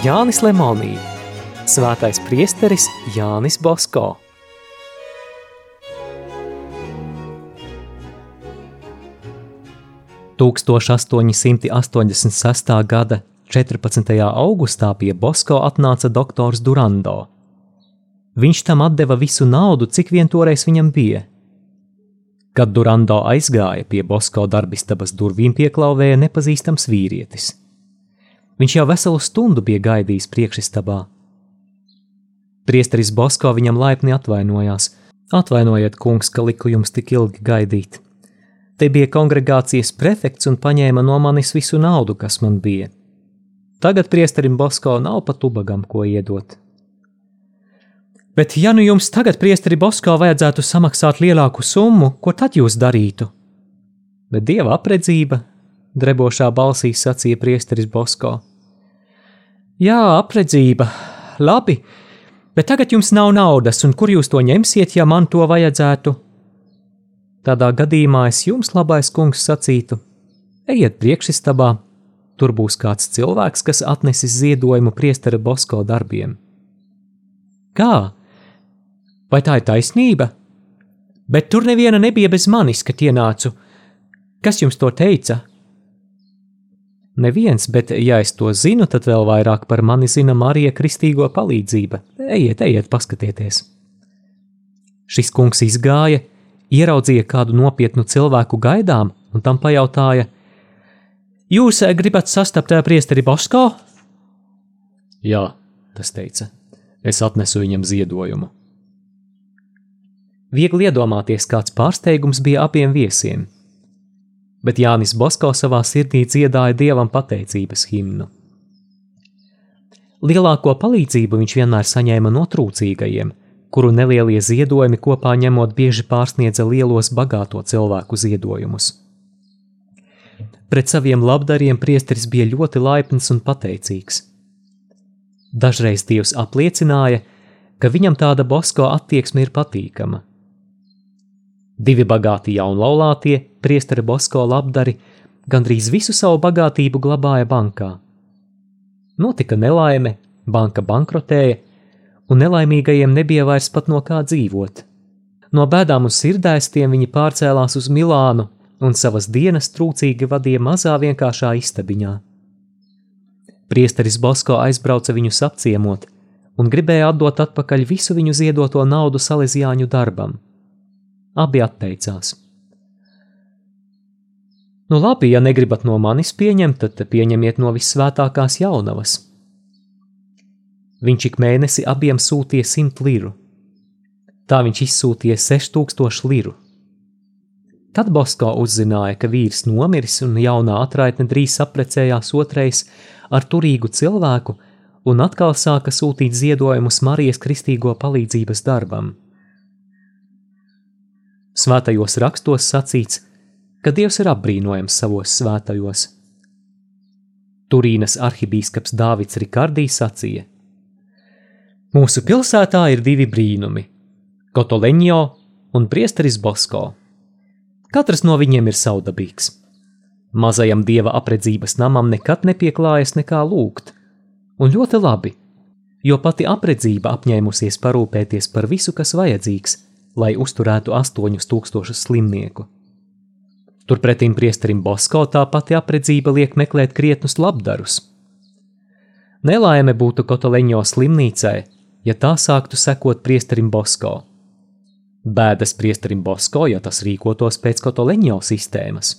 Jānis Lemonī, Svētais priesteris Jānis Bosko. Tūkstoš 886. gada 14. augustā pie Bosko atnāca doktors Durando. Viņš tam deva visu naudu, cik vien toreiz viņam bija. Kad Durando aizgāja pie Bosko darbistabas durvīm, pieklauvēja nepazīstams vīrietis. Viņš jau veselu stundu bija gaidījis priekšistabā. Priesteris Bosko viņam laipni atvainojās. Atvainojiet, kungs, ka liku jums tik ilgi gaidīt. Te bija kongregācijas prefekts un paņēma no manis visu naudu, kas man bija. Tagad priesterim Bosko nav pat ubagam ko iedot. Bet, ja nu jums tagad, priesteri Bosko, vajadzētu samaksāt lielāku summu, ko tad jūs darītu? Bet dieva apredzība, drebošā balsī sacīja priesteris Bosko. Jā, apredzība, labi, bet tagad jums nav naudas, un kur jūs to ņemsiet, ja man to vajadzētu? Tādā gadījumā es jums, labais kungs, sacītu: ejiet priekšistabā, tur būs kāds cilvēks, kas atnesis ziedojumu priestera Bosko darbiem. Kā? Vai tā ir taisnība? Bet tur neviena nebija bez manis, kad ienācu. Kas jums to teica? Neviens, bet ja es to zinu, tad vēl vairāk par mani zina Marija Kristīgo palīdzība. Ejiet, ejiet, paskatieties! Šis kungs izgāja, ieraudzīja kādu nopietnu cilvēku gaidām un tam pajautāja: Jūs gribat sastapt priesteri Bosko? Jā, tas teica. Es atnesu viņam ziedojumu. Viegli iedomāties, kāds pārsteigums bija abiem viesiem. Bet Jānis Bosko savā sirdī dziedāja dievam pateicības himnu. Lielāko palīdzību viņš vienmēr saņēma no trūcīgajiem, kuru nelielie ziedojumi kopā ņemot bieži pārsniedza lielos bagāto cilvēku ziedojumus. Pret saviem labdariem priesteris bija ļoti laipns un pateicīgs. Dažreiz Dievs apliecināja, ka viņam tāda Bosko attieksme ir patīkama. Divi bagāti jaunlaulātie, priesteri Bosko labdari, gandrīz visu savu bagātību glabāja bankā. Notika nelaime, banka bankrotēja, un nelaimīgajiem nebija vairs pat no kā dzīvot. No bēdām un sirdēstiem viņi pārcēlās uz Milānu un savas dienas trūcīgi vadīja mazā vienkāršā istabiņā. Priesteris Bosko aizbrauca viņus apciemot un gribēja atdot atpakaļ visu viņu ziedoto naudu salīdzjāņu darbam – Abi atteicās. Nu labi, ja negribat no manis pieņemt, tad pieņemiet no visvētākās jaunavas. Viņš ik mēnesi abiem sūtīja simt liru. Tā viņš izsūtīja 6000 liru. Tad Bosko uzzināja, ka vīrs nomiris un jaunā atraitne drīz apprecējās otrais ar turīgu cilvēku un atkal sāka sūtīt ziedojumus Marijas kristīgo palīdzības darbam. Svētajos rakstos sacīts, ka Dievs ir apbrīnojams savos svētajos. Turīnas arhibīskaps Dāvids Rikardī sacīja: Mūsu pilsētā ir divi brīnumi - Kotoleņo un Priesteris Bosko. Katrs no viņiem ir saudabīgs. Mazajam dieva apredzības namam nekad nepieklājas nekā lūgt, un ļoti labi, jo pati apredzība apņēmusies parūpēties par visu, kas vajadzīgs – lai uzturētu astoņus tūkstošus slimnieku. Turpretim priesterim Bosko tā pati apredzība liek meklēt krietnus labdarus. Nelaime būtu Kotoleņo slimnīcai, ja tā sāktu sekot priesterim Bosko. Bēdas priesterim Bosko, ja tas rīkotos pēc Kotoleņo sistēmas.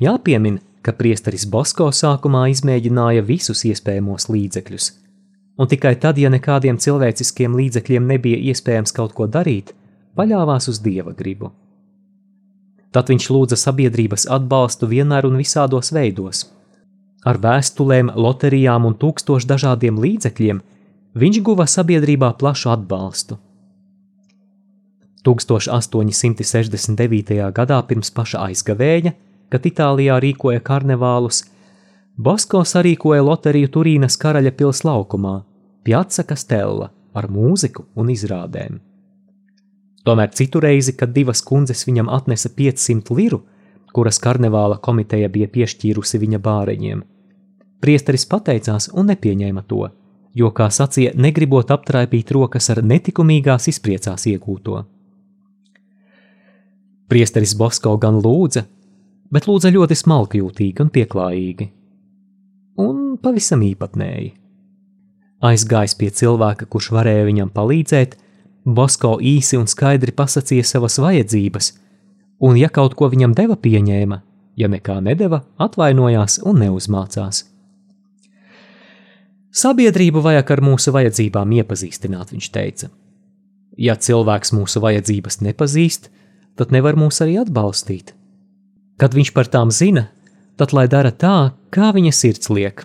Jāpiemin, ka priesteris Bosko sākumā izmēģināja visus iespējamos līdzekļus, un tikai tad, ja nekādiem cilvēciskiem līdzekļiem nebija iespējams kaut ko darīt, paļāvās uz dieva gribu. Tad viņš lūdza sabiedrības atbalstu vienmēr un visādos veidos. Ar vēstulēm, loterijām un tūkstošu dažādiem līdzekļiem viņš guva sabiedrībā plašu atbalstu. 1869. gadā pirms paša aizgavēja, kad Itālijā rīkoja karnevālus, Bosko sarīkoja loteriju Turīnas karaļa pils laukumā, Piazza Castella ar mūziku un izrādēm. Tomēr citu reizi, kad divas kundzes viņam atnesa 500 liru, kuras karnevāla komiteja bija piešķīrusi viņa bāreņiem, priesteris pateicās un nepieņēma to, jo, kā sacīja, negribot aptraipīt rokas ar netikumīgās izpriecās iegūto. Priesteris Bosko gan lūdza, bet lūdza ļoti smalkjūtīgi un pieklājīgi. Un pavisam īpatnēji. Aizgājis pie cilvēka, kurš varēja viņam palīdzēt, Bosko īsi un skaidri pasakīja savas vajadzības, un, ja kaut ko viņam deva, pieņēma, ja nekā nedeva, atvainojās un neuzmācās. Sabiedrību vajag ar mūsu vajadzībām iepazīstināt, viņš teica. Ja cilvēks mūsu vajadzības nepazīst, tad nevar mūs arī atbalstīt. Kad viņš par tām zina, tad lai dara tā, kā viņa sirds liek.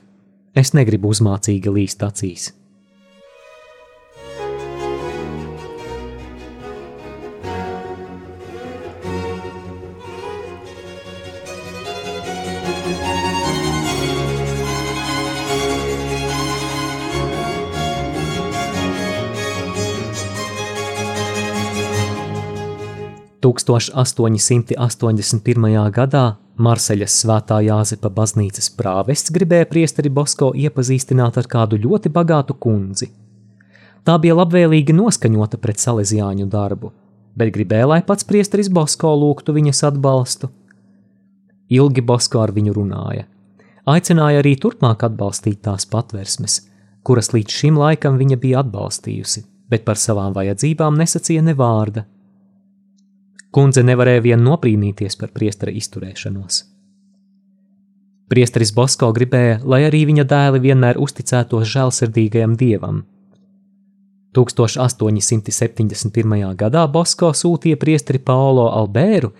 Es negribu uzmācīgi līst acīs. 1881. gadā Marseļas svētā Jāzepa baznīcas prāvests gribēja priesteri Bosko iepazīstināt ar kādu ļoti bagātu kundzi. Tā bija labvēlīgi noskaņota pret salesiāņu darbu, bet gribēja, lai pats priesteris Bosko lūgtu viņas atbalstu. Ilgi Bosko ar viņu runāja. Aicināja arī turpmāk atbalstīt tās patversmes, kuras līdz šim laikam viņa bija atbalstījusi, bet par savām vajadzībām nesacīja ne vārda – Kundze nevarēja vien nobrīnīties par priestera izturēšanos. Priesteris Bosko gribēja, lai arī viņa dēli vienmēr uzticētos žēlsirdīgajam dievam. 1871. gadā Bosko sūtīja priesteri Paolo Albēru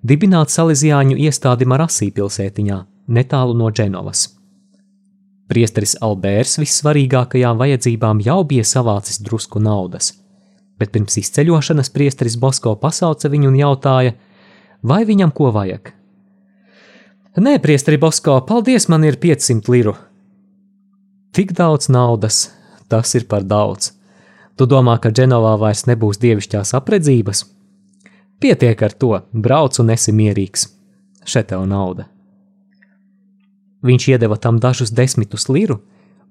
dibināt Salīzijāņu iestādi Marasī pilsētiņā, netālu no Dženovas. Priesteris Albērs vissvarīgākajām vajadzībām jau bija savācis drusku naudas – bet pirms izceļošanas priesteris Bosko pasauca viņu un jautāja, vai viņam ko vajag. Nē, priesteri Bosko, paldies, man ir 500 liru. Tik daudz naudas, tas ir par daudz. Tu domā, ka Dženovā vairs nebūs dievišķās apredzības? Pietiek ar to, brauc un esi mierīgs. Šeit tev nauda. Viņš iedeva tam dažus desmitus liru,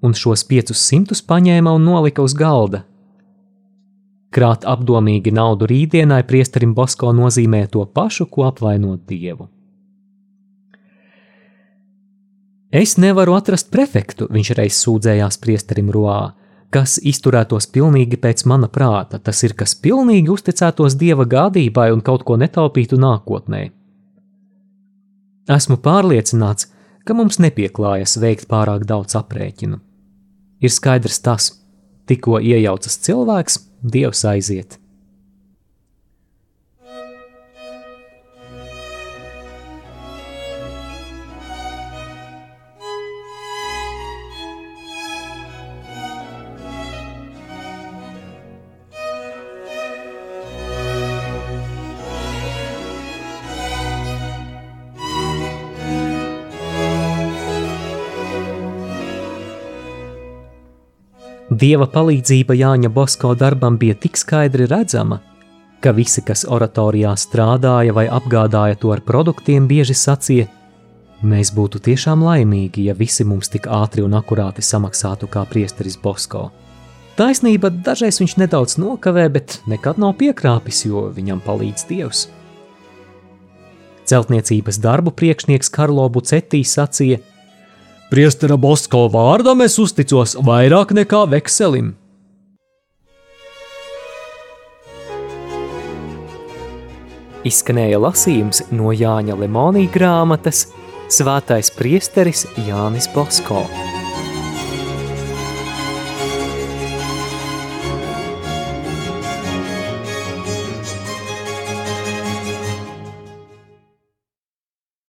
un šos piecus simtus paņēma un nolika uz galda, Krāt apdomīgi naudu rītdienai priesterim Bosko nozīmē to pašu, ko apvainot dievu. Es nevaru atrast prefektu, viņš reiz sūdzējās priesterim Roā, kas izturētos pilnīgi pēc mana prāta, tas ir, kas pilnīgi uzticētos dieva gādībai un kaut ko netaupītu nākotnē. Esmu pārliecināts, ka mums nepieklājas veikt pārāk daudz aprēķinu. Ir skaidrs tas, tikko iejaucas cilvēks, Dievs aiziet! Dieva palīdzība Jāņa Bosko darbam bija tik skaidri redzama, ka visi, kas oratorijā strādāja vai apgādāja to ar produktiem, bieži sacīja: Mēs būtu tiešām laimīgi, ja visi mums tik ātri un akurāti samaksātu kā priesteris Bosko. Taisnība, dažreiz viņš nedaudz nokavē, bet nekad nav piekrāpis, jo viņam palīdz Dievs. Celtniecības darbu priekšnieks Karlo Bucetī sacīja, Priestera Bosko vārdam es uzticos vairāk nekā vekselim. Izskanēja lasījums no Jāņa Lemonija grāmatas Svētais priesteris Jānis Bosko.